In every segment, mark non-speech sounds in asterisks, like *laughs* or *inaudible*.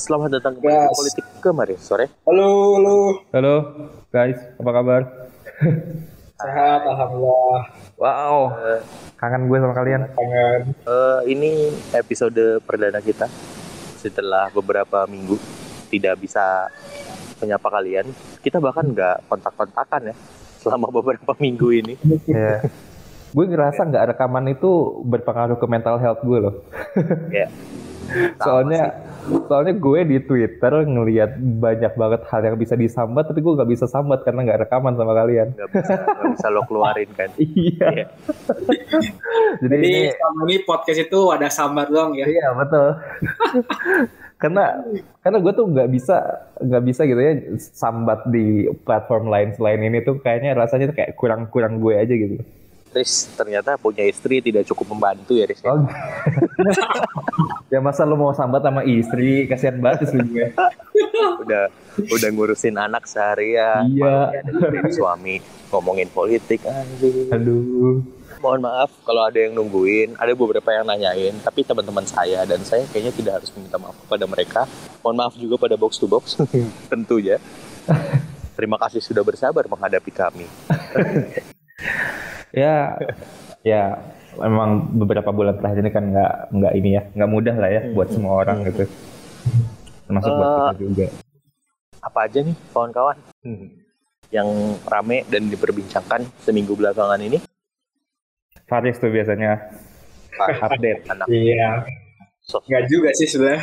Selamat datang kembali yes. ke Politik Kemarin sore. Halo, halo. Halo, guys. Apa kabar? Sehat, alhamdulillah. Wow, uh, kangen gue sama kalian. Kangen. Uh, ini episode perdana kita setelah beberapa minggu tidak bisa menyapa kalian. Kita bahkan nggak kontak-kontakan ya selama beberapa minggu ini. Iya. yeah. Gue ngerasa nggak rekaman itu berpengaruh ke mental health gue loh. Iya. *laughs* soalnya soalnya gue di Twitter ngelihat banyak banget hal yang bisa disambat tapi gue nggak bisa sambat karena nggak rekaman sama kalian. Nggak bisa gak bisa lo keluarin kan? *laughs* Iya, iya. *laughs* jadi, jadi ini, selama ini podcast itu ada sambat dong ya? Iya betul. Karena karena gue tuh nggak bisa nggak bisa gitu ya sambat di platform lain selain ini tuh kayaknya rasanya tuh kayak kurang kurang gue aja gitu Riz ternyata punya istri tidak cukup membantu ya Riz. Ya? Oh. *laughs* ya masa lu mau sambat sama istri, kasihan banget sih gue. udah udah ngurusin anak seharian. Iya. Suami ngomongin politik anjir. Aduh. Mohon maaf kalau ada yang nungguin, ada beberapa yang nanyain, tapi teman-teman saya dan saya kayaknya tidak harus meminta maaf kepada mereka. Mohon maaf juga pada box to box, *laughs* tentu ya. Terima kasih sudah bersabar menghadapi kami *laughs* ya ya memang beberapa bulan terakhir ini kan nggak nggak ini ya nggak mudah lah ya buat semua orang gitu. Termasuk uh, buat kita eh, juga. apa aja nih kawan-kawan hmm. yang rame dan diperbincangkan seminggu belakangan ini? Faris tuh biasanya update. anak. Iya. So. nggak juga sih sudah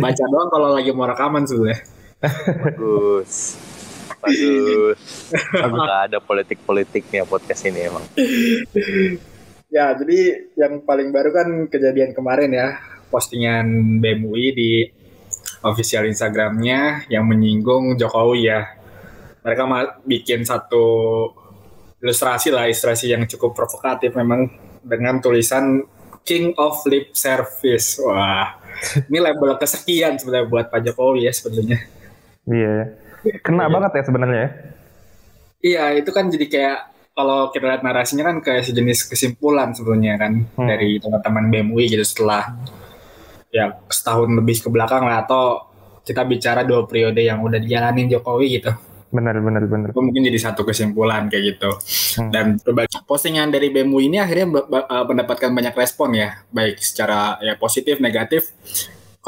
baca doang kalau lagi mau rekaman sudah bagus Bagus. Nggak ada politik-politiknya podcast ini emang. ya, jadi yang paling baru kan kejadian kemarin ya, postingan BMUI di official Instagramnya yang menyinggung Jokowi ya. Mereka bikin satu ilustrasi lah, ilustrasi yang cukup provokatif memang dengan tulisan King of Lip Service. Wah, ini label kesekian sebenarnya buat Pak Jokowi ya sebenarnya. Iya. Yeah Kena iya. banget ya sebenarnya ya. Iya, itu kan jadi kayak kalau kita lihat narasinya kan kayak sejenis kesimpulan sebetulnya kan hmm. dari teman-teman BMUI gitu setelah ya setahun lebih ke belakang lah atau kita bicara dua periode yang udah dijalanin Jokowi gitu. Benar, benar, benar. Itu mungkin jadi satu kesimpulan kayak gitu. Hmm. Dan berbagai postingan dari BMUI ini akhirnya mendapatkan banyak respon ya, baik secara ya positif, negatif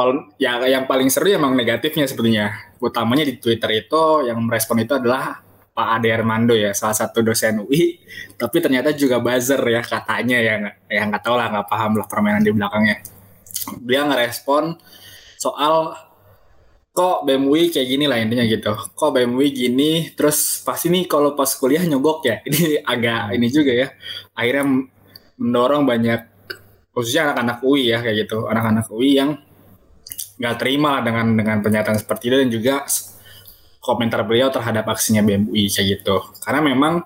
kalau ya yang paling seru emang negatifnya sebetulnya. Utamanya di Twitter itu yang merespon itu adalah Pak Ade Armando ya salah satu dosen UI tapi ternyata juga buzzer ya katanya ya. Ya nggak tahu lah nggak paham lah permainan di belakangnya. Dia ngerespon soal kok BMUI kayak gini lah intinya gitu. Kok BMUI gini terus pasti nih kalau pas kuliah nyogok ya. *laughs* Ini agak ini juga ya. Akhirnya mendorong banyak khususnya anak-anak UI ya kayak gitu. Anak-anak UI yang nggak terima dengan dengan pernyataan seperti itu dan juga komentar beliau terhadap aksinya BMUI kayak gitu. Karena memang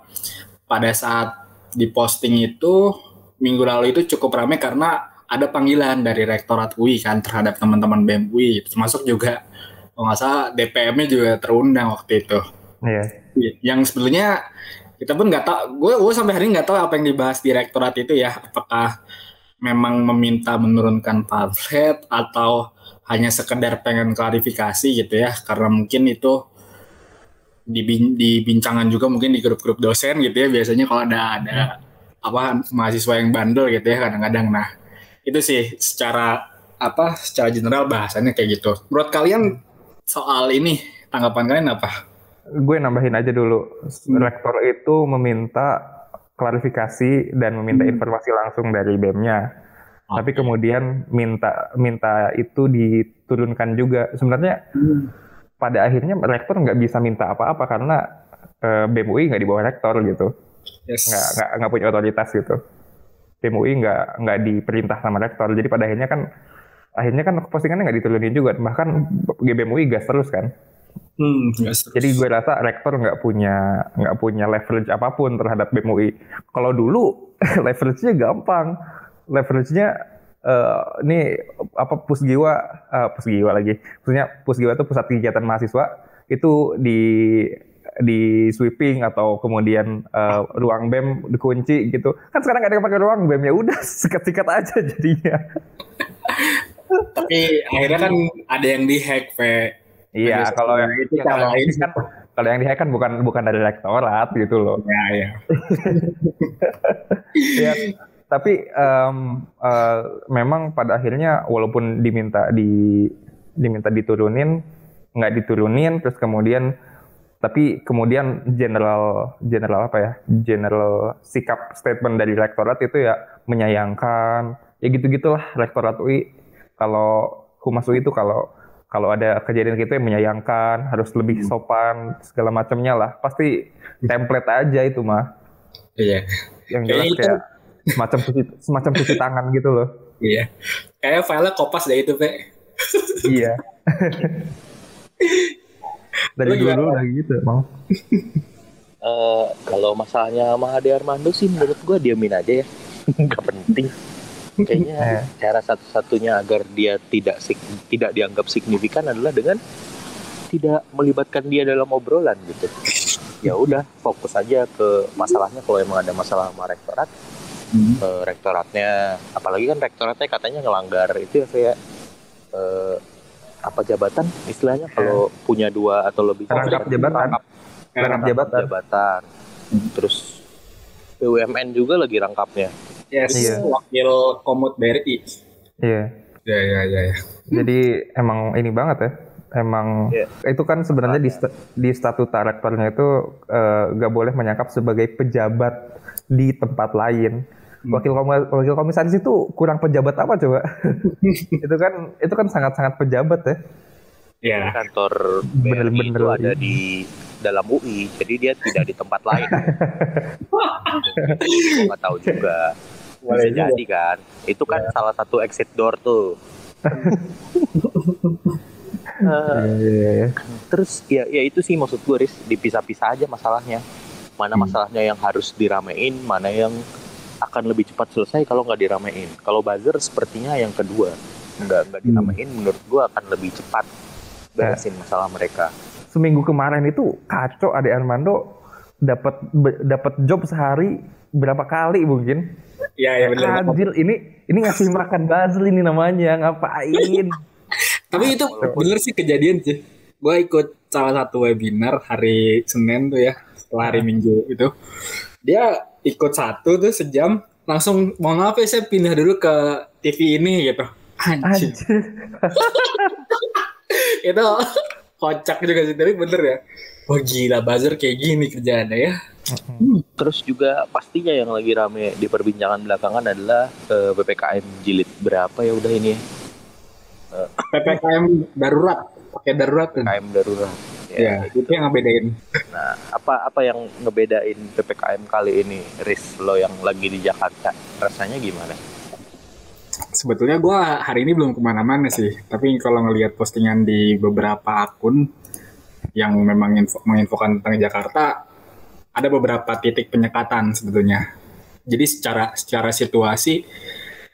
pada saat diposting itu minggu lalu itu cukup ramai karena ada panggilan dari rektorat UI kan terhadap teman-teman BMUI termasuk juga kalau nggak salah DPM-nya juga terundang waktu itu. Iya. Yang sebetulnya kita pun nggak tahu, gue gue sampai hari ini nggak tahu apa yang dibahas di rektorat itu ya, apakah memang meminta menurunkan pamflet atau hanya sekedar pengen klarifikasi gitu ya karena mungkin itu di, di bincangan juga mungkin di grup-grup dosen gitu ya biasanya kalau ada ada apa mahasiswa yang bandel gitu ya kadang-kadang nah itu sih secara apa secara general bahasannya kayak gitu menurut kalian soal ini tanggapan kalian apa? Gue nambahin aja dulu hmm. rektor itu meminta klarifikasi dan meminta hmm. informasi langsung dari BEM-nya Okay. Tapi kemudian minta minta itu diturunkan juga. Sebenarnya hmm. pada akhirnya rektor nggak bisa minta apa-apa karena uh, eh, BMUI nggak di bawah rektor gitu. Yes. Nggak, nggak nggak punya otoritas gitu. BMUI nggak nggak diperintah sama rektor. Jadi pada akhirnya kan akhirnya kan postingannya nggak diturunin juga. Bahkan BMUI gas terus kan. Hmm, yes, Jadi gue rasa rektor nggak punya nggak punya leverage apa pun terhadap BMUI. Kalau dulu *laughs* leverage-nya gampang leverage-nya uh, ini apa pusgiwa uh, pusgiwa lagi maksudnya pusgiwa itu pusat kegiatan mahasiswa itu di di sweeping atau kemudian uh, ruang bem dikunci gitu kan sekarang nggak ada yang pakai ruang bem ya udah *laughs* sikat-sikat aja jadinya Tapi akhirnya kan ada yang dihack, Pe. Iya, kalau yang itu kalau lain kan kalau yang dihack kan bukan bukan dari rektorat gitu loh. Ya, ya. *laughs* ya, tapi em, eh, memang pada akhirnya walaupun diminta di diminta diturunin nggak diturunin terus kemudian tapi kemudian general general apa ya general sikap statement dari rektorat itu ya menyayangkan. Ya gitu gitulah rektorat UI kalau humas UI itu kalau kalau ada kejadian gitu yang menyayangkan harus lebih sopan segala macamnya lah. Pasti *laughs* template aja itu mah Iya. yang jelas itu- kayak semacam cuci semacam cuci tangan gitu loh Iya. Kayak filenya kopas deh itu, Pe. iya *laughs* dari Lu gimana? dulu udah gitu emang *laughs* Eh, kalau masalahnya sama Ade Armando sih menurut gua diamin aja ya. Nggak penting. Kayaknya Eh. cara satu-satunya agar dia tidak sig- tidak dianggap signifikan adalah dengan tidak melibatkan dia dalam obrolan gitu. Ya udah, fokus aja ke masalahnya kalau emang ada masalah sama rektorat, Hmm. eh, rektoratnya apalagi kan rektoratnya katanya ngelanggar itu ya kayak eh, apa jabatan istilahnya kalau punya dua atau lebih Rangkap jabatan. rangkap rangkap jabatan jabatan. Terus BUMN juga lagi rangkapnya. Yes, Iya. wakil komut BRI. iya Ya, ya, ya, ya. Jadi emang ini banget ya. Emang Iya. itu kan sebenarnya di, di statuta rektornya itu eh, nggak boleh menyangkap sebagai pejabat di tempat lain. Wakil komi- wakil komisaris itu kurang pejabat apa coba? *laughs* itu kan itu kan sangat-sangat pejabat ya. Ya, Kantor BRI Bener-bener itu ada ini. di dalam UI, jadi dia tidak di tempat lain. Nggak tahu juga. Boleh Bisa jadi kan. Itu kan salah satu exit door tuh. *laughs* Eh, Iya, iya. terus ya ya itu sih maksud gue Riz dipisah-pisah aja masalahnya mana Hmm. masalahnya yang harus diramein mana yang akan lebih cepat selesai kalau nggak diramein kalau buzzer sepertinya yang kedua nggak nggak Hmm. diramein menurut gue akan lebih cepat beresin masalah mereka Seminggu kemarin itu kacau Ade Armando dapat dapat job sehari berapa kali mungkin? ya, ya benar. Ini ini ngasih makan Bazil ini namanya ngapain? *laughs* Tapi itu bener sih kejadian sih. Gue ikut salah satu webinar hari Senin tuh ya, setelah hari Minggu itu. Dia ikut satu tuh sejam, langsung mau maaf ya saya pindah dulu ke TV ini gitu. Anjir. Anjir. *laughs* itu kocak juga sih, tapi bener ya. Wah gila, buzzer kayak gini kerjaannya ya. terus juga pastinya yang lagi rame di perbincangan belakangan adalah eh, ppkm jilid berapa ya udah ini ya PPKM darurat, pakai darurat ppkm darurat Ya, itu yang ngebedain. Nah, apa apa yang ngebedain PPKM kali ini, Riz, lo yang lagi di Jakarta, rasanya gimana? Sebetulnya gue hari ini belum ke mana-mana sih, tapi kalau ngelihat postingan di beberapa akun yang memang info, menginfokan tentang Jakarta, ada beberapa titik penyekatan sebetulnya. Jadi secara secara situasi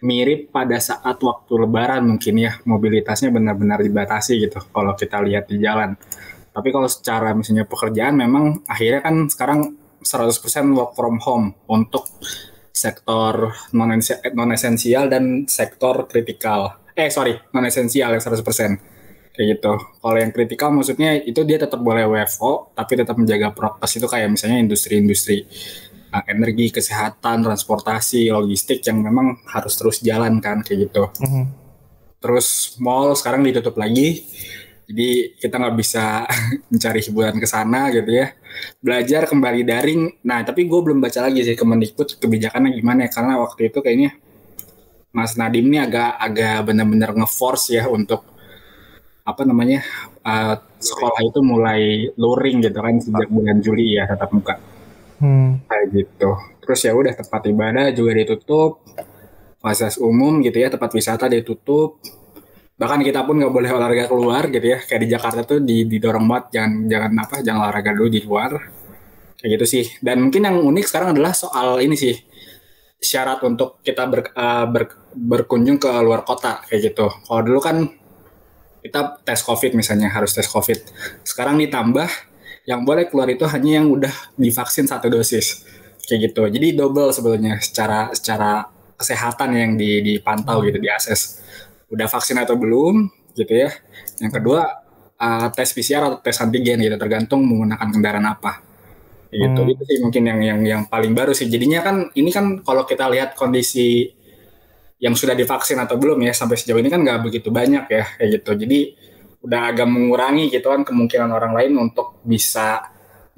mirip pada saat waktu Lebaran mungkin ya mobilitasnya benar-benar dibatasi gitu kalau kita lihat di jalan. Tapi kalau secara misalnya pekerjaan memang akhirnya kan sekarang 100% work from home untuk sektor non non esensial dan sektor kritikal. Eh sorry, non esensial yang 100%. Kayak gitu. Kalau yang kritikal maksudnya itu dia tetap boleh WFO tapi tetap menjaga prokes itu kayak misalnya industri-industri uh, energi, kesehatan, transportasi, logistik yang memang harus terus jalan kan kayak gitu. Mhm. Terus mall sekarang ditutup lagi. Jadi kita nggak bisa *laughs* mencari hiburan ke sana gitu ya. Belajar kembali daring. Nah, tapi gue belum baca lagi sih Kemendikbud kebijakannya gimana ya. Karena waktu itu kayaknya Mas Nadim ini agak agak benar-benar nge-force ya untuk apa namanya uh, sekolah itu mulai luring gitu kan sejak bulan Juli ya tatap muka Hmm. kayak gitu. Terus ya udah tempat ibadah juga ditutup, fasilitas umum gitu ya, tempat wisata ditutup. Bahkan kita pun nggak boleh olahraga keluar gitu ya. Kayak di Jakarta tuh di- didorong banget jangan jangan apa, jangan olahraga dulu di luar. Kayak gitu sih. Dan mungkin yang unik sekarang adalah soal ini sih syarat untuk kita ber- eh, ber- berkunjung ke luar kota kayak gitu. Kalau dulu kan kita tes COVID misalnya harus tes COVID. Sekarang ditambah yang boleh keluar itu hanya yang udah divaksin satu dosis kayak gitu jadi double sebetulnya secara secara kesehatan yang di, dipantau gitu diakses udah vaksin atau belum gitu ya. Yang kedua uh, tes PCR atau tes antigen gitu tergantung menggunakan kendaraan apa. Gitu. Hmm. Itu sih mungkin yang yang yang paling baru sih. Jadinya kan ini kan kalau kita lihat kondisi yang sudah divaksin atau belum ya sampai sejauh ini kan nggak begitu banyak ya kayak gitu. Jadi udah agak mengurangi gitu kan kemungkinan orang lain untuk bisa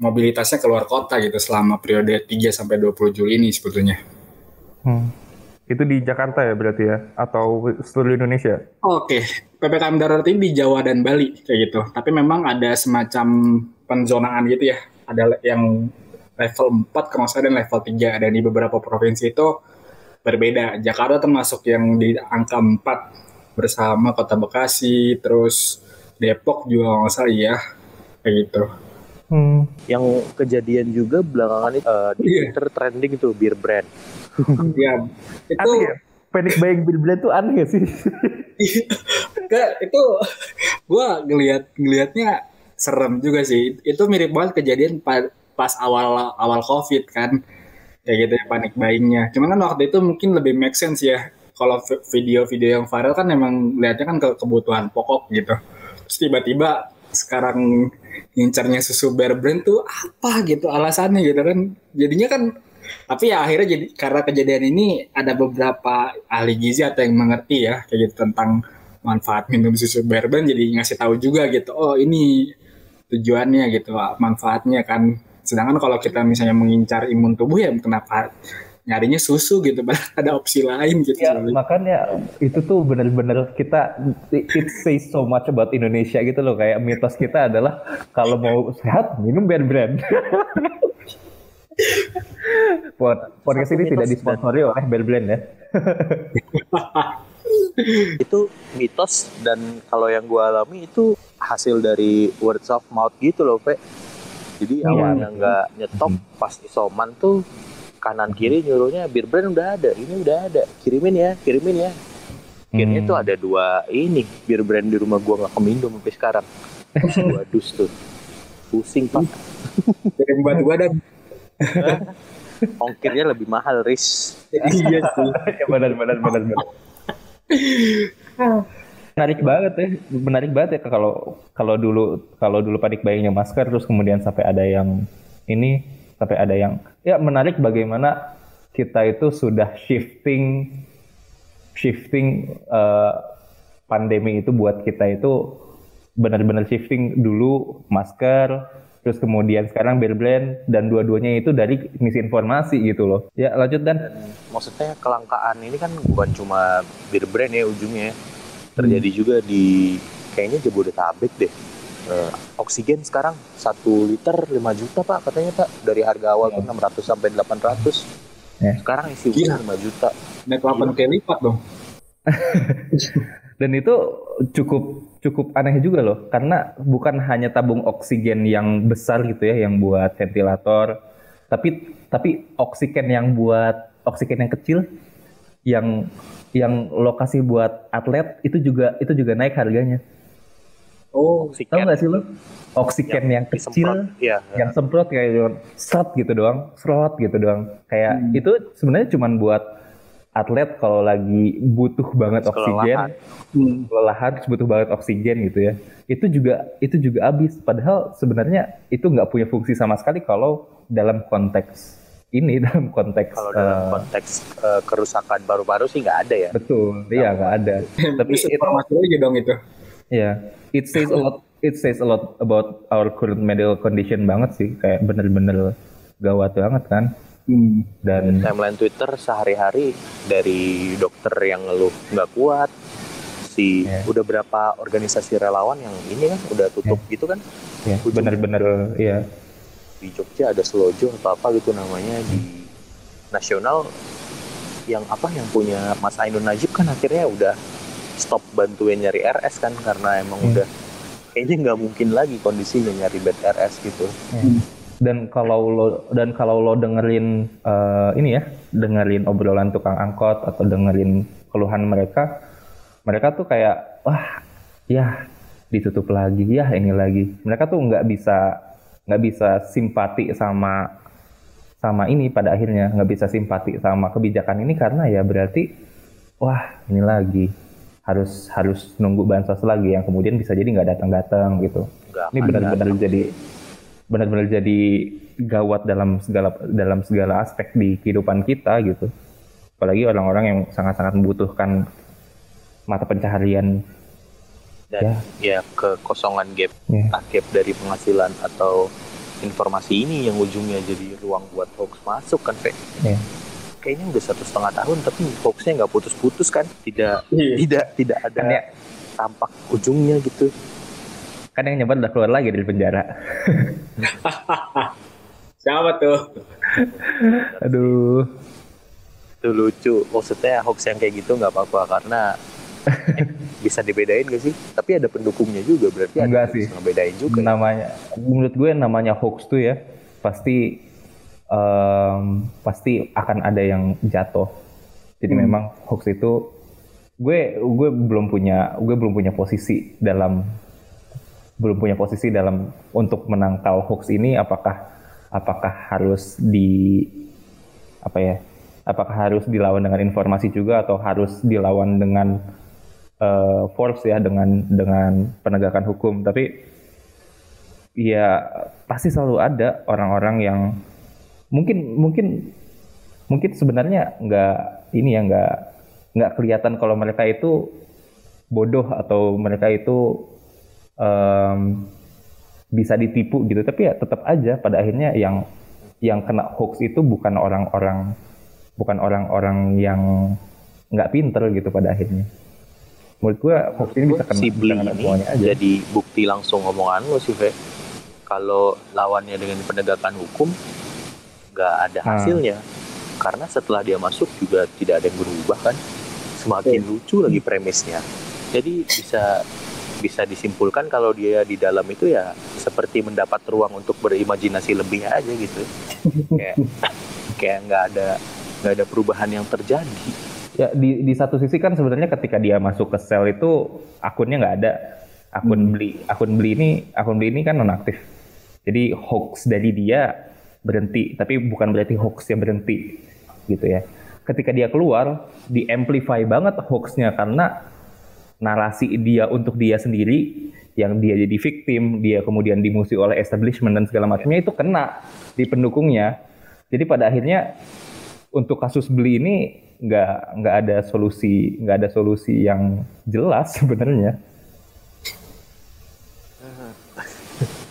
mobilitasnya keluar kota gitu selama periode 3 sampai 20 Juli ini sebetulnya. Hmm. Itu di Jakarta ya berarti ya atau seluruh Indonesia? Oke, okay. PPKM darurat ini di Jawa dan Bali kayak gitu. Tapi memang ada semacam penzonaan gitu ya. Ada yang level 4 kalau dan level 3 dan di beberapa provinsi itu berbeda. Jakarta termasuk yang di angka 4 bersama Kota Bekasi, terus Depok juga nggak salah ya kayak gitu. Hmm. Yang kejadian juga belakangan itu uh, di yeah. Twitter trending itu beer brand *laughs* Iya. itu aneh ya? Panic buying Bill tuh aneh gak sih? *laughs* Enggak, itu *laughs* gue ngelihat ngelihatnya serem juga sih. Itu mirip banget kejadian pas awal awal COVID kan. Kayak gitu ya panik buyingnya. Cuman kan waktu itu mungkin lebih make sense ya. Kalau video-video yang viral kan emang lihatnya kan ke kebutuhan pokok gitu. Terus tiba-tiba sekarang ngincarnya susu bear brand tuh apa gitu alasannya gitu kan. Jadinya kan tapi ya akhirnya jadi karena kejadian ini ada beberapa ahli gizi atau yang mengerti ya kayak gitu tentang manfaat minum susu berben jadi ngasih tahu juga gitu oh ini tujuannya gitu manfaatnya kan. Sedangkan kalau kita misalnya mengincar imun tubuh ya kenapa nyarinya susu gitu *laughs* ada opsi lain gitu ya, makanya itu tuh benar-benar kita it says so much about Indonesia gitu loh kayak mitos kita adalah kalau mau sehat minum brand *laughs* brand Pod podcast ini tidak disponsori dan... oleh Bell Blend ya. *laughs* itu mitos dan kalau yang gue alami itu hasil dari words of mouth gitu loh, Pe. Jadi yeah. awalnya nggak nyetop hmm. pas isoman tuh kanan kiri nyuruhnya bir brand udah ada, ini udah ada, kirimin ya, kirimin ya. Akhirnya hmm. tuh ada dua ini bir brand di rumah gua nggak keminum sampai sekarang. *laughs* Dua dus tuh. Pusing pak. Kirim buat gua dan ongkirnya lebih mahal ris *laughs* iya sih. Ya, *laughs* benar benar benar benar. Menarik banget ya menarik banget ya kalau kalau dulu kalau dulu panik bayangnya masker terus kemudian sampai ada yang ini sampai ada yang ya menarik bagaimana kita itu sudah shifting shifting uh, pandemi itu buat kita itu benar-benar shifting dulu masker terus kemudian sekarang Bear Brand dan dua-duanya itu dari misinformasi gitu loh. Ya lanjut dan. dan maksudnya kelangkaan ini kan bukan cuma Bear Brand ya ujungnya, terjadi hmm. juga di kayaknya Jabodetabek deh. Uh, oksigen sekarang satu liter 5 juta pak katanya pak dari harga awal tuh ya. 600 sampai 800 ya. sekarang isi uang 5 juta naik 8 kali lipat dong *laughs* dan itu cukup cukup aneh juga loh karena bukan hanya tabung oksigen yang besar gitu ya yang buat ventilator tapi tapi oksigen yang buat oksigen yang kecil yang yang lokasi buat atlet itu juga itu juga naik harganya. Oh, oksigen. Tahu nggak sih lo? Oksigen yang, yang kecil, ya, yang semprot kayak serot gitu doang, serot gitu doang. Kayak hmm. itu sebenarnya cuma buat atlet kalau lagi butuh banget oksigen, hmm. kelelahan butuh banget oksigen gitu ya. Itu juga itu juga habis. Padahal sebenarnya itu nggak punya fungsi sama sekali kalau dalam konteks ini *laughs* dalam konteks kalau dalam uh, konteks uh, kerusakan paru-paru sih nggak ada ya. Betul, iya nggak ada. Tapi itu lagi dong itu. Iya, it says a lot. It says a lot about our current medical condition banget sih. Kayak bener-bener gawat banget kan. Hmm. Dan timeline Twitter sehari-hari dari dokter yang ngeluh nggak kuat, si yeah. udah berapa organisasi relawan yang ini kan udah tutup yeah. gitu kan? Yeah. Bener-bener ya. Di Jogja ada Selojo atau apa gitu namanya di nasional yang apa yang punya Mas Ainun Najib kan akhirnya udah stop bantuin nyari RS kan karena emang hmm. udah kayaknya nggak mungkin lagi kondisinya nyari bed RS gitu. Hmm dan kalau lo dan kalau lo dengerin uh, ini ya dengerin obrolan tukang angkot atau dengerin keluhan mereka mereka tuh kayak wah ya ditutup lagi ya ini lagi mereka tuh nggak bisa nggak bisa simpati sama sama ini pada akhirnya nggak bisa simpati sama kebijakan ini karena ya berarti wah ini lagi harus harus nunggu bansos lagi yang kemudian bisa jadi nggak datang-datang gitu. Ini benar-benar jadi benar-benar jadi gawat dalam segala dalam segala aspek di kehidupan kita gitu. Apalagi orang-orang yang sangat-sangat membutuhkan mata pencaharian. dan ya, kekosongan gap Ya. gap dari penghasilan atau informasi ini yang ujungnya jadi ruang buat hoax masuk kan Fe? Ya. kayaknya udah satu setengah tahun tapi hoaxnya nggak putus-putus kan tidak Iya. tidak tidak ada Kan ya, tampak ujungnya gitu kan yang nyebar udah keluar lagi dari penjara. *laughs* Siapa tuh? Aduh. itu lucu maksudnya hoax yang kayak gitu nggak apa-apa karena eh, bisa dibedain gak sih tapi ada pendukungnya juga berarti ada Enggak yang sih. bisa ngebedain juga ya. namanya menurut gue namanya hoax tuh ya pasti em, pasti akan ada yang jatuh jadi memang hoax itu gue gue belum punya gue belum punya posisi dalam belum punya posisi dalam untuk menangkal hoax ini apakah apakah harus di apa ya apakah harus dilawan dengan informasi juga atau harus dilawan dengan eh, force ya dengan dengan penegakan hukum. Tapi ya pasti selalu ada orang-orang yang mungkin mungkin mungkin sebenarnya nggak ini ya nggak nggak kelihatan kalau mereka itu bodoh atau mereka itu em, bisa ditipu gitu. Tapi ya tetap aja pada akhirnya yang yang kena hoax itu bukan orang-orang bukan orang-orang yang nggak pinter gitu pada akhirnya. Menurut gua hoax ini bisa kena, si bisa kena ini semuanya aja. jadi bukti langsung omongan lo sih Fe. Kalau lawannya dengan penegakan hukum nggak ada Ah. hasilnya. Karena setelah dia masuk juga tidak ada yang berubah kan? Semakin lucu lagi premisnya. Jadi bisa bisa disimpulkan kalau dia di dalam itu ya seperti mendapat ruang untuk berimajinasi lebih aja gitu kayak *laughs* kayak nggak ada nggak ada perubahan yang terjadi Ya di di satu sisi kan sebenarnya ketika dia masuk ke sel itu akunnya nggak ada akun beli akun beli ini akun beli ini kan nonaktif. Jadi hoax dari dia berhenti, tapi bukan berarti hoax yang berhenti gitu ya. Ketika dia keluar, di amplify banget hoaxnya karena narasi dia untuk dia sendiri yang dia jadi victim, dia kemudian dimusuhi oleh establishment dan segala macamnya itu kena di pendukungnya. Jadi pada akhirnya untuk kasus beli ini nggak nggak ada solusi nggak ada solusi yang jelas sebenarnya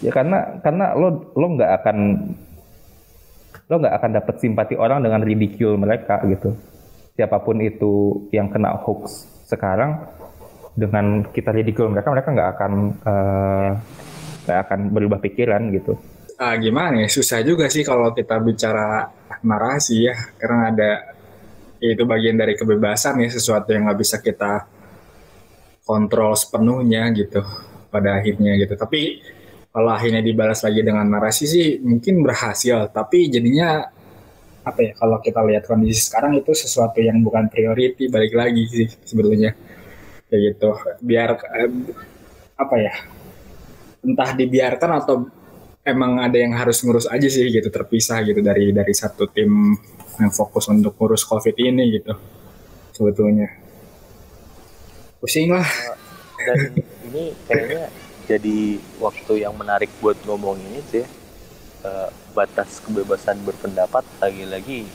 ya karena karena lo lo nggak akan lo nggak akan dapat simpati orang dengan ridicule mereka gitu siapa pun itu yang kena hoax sekarang dengan kita ridicule mereka mereka nggak akan eh, nggak akan berubah pikiran gitu Ah, gimana ya? Susah juga sih kalau kita bicara narasi ya, karena ada ya itu bagian dari kebebasan ya, sesuatu yang nggak bisa kita kontrol sepenuhnya gitu pada akhirnya gitu. Tapi kalau akhirnya dibalas lagi dengan narasi sih mungkin berhasil, tapi jadinya apa ya? Kalau kita lihat kondisi sekarang itu sesuatu yang bukan priority balik lagi sih sebetulnya kayak gitu. Biar eh, apa ya? Entah dibiarkan atau emang ada yang harus ngurus aja sih gitu terpisah gitu dari dari satu tim yang fokus untuk ngurus covid ini gitu sebetulnya pusing lah dan ini kayaknya jadi waktu yang menarik buat ngomongin itu ya Eh, batas kebebasan berpendapat lagi-lagi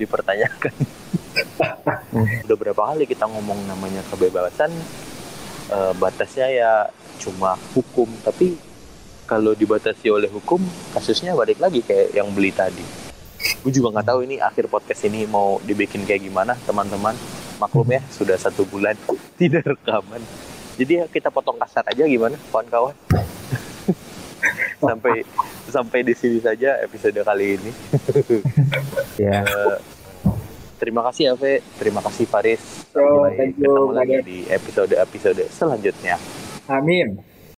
dipertanyakan *laughs* udah berapa kali kita ngomong namanya kebebasan eh, batasnya ya cuma hukum. Tapi kalau dibatasi oleh hukum kasusnya balik lagi kayak yang beli tadi. Gue juga nggak tahu ini akhir podcast ini mau dibikin kayak gimana teman-teman. Maklum ya sudah satu bulan *laughs* tidak rekaman. Jadi ya kita potong kasar aja gimana kawan-kawan. *laughs* Sampai sampai di sini saja episode kali ini. *laughs* Ya. Eh, terima kasih Ave. Terima kasih Faris. Sampai thank you, ketemu lagi di episode episode selanjutnya. Amin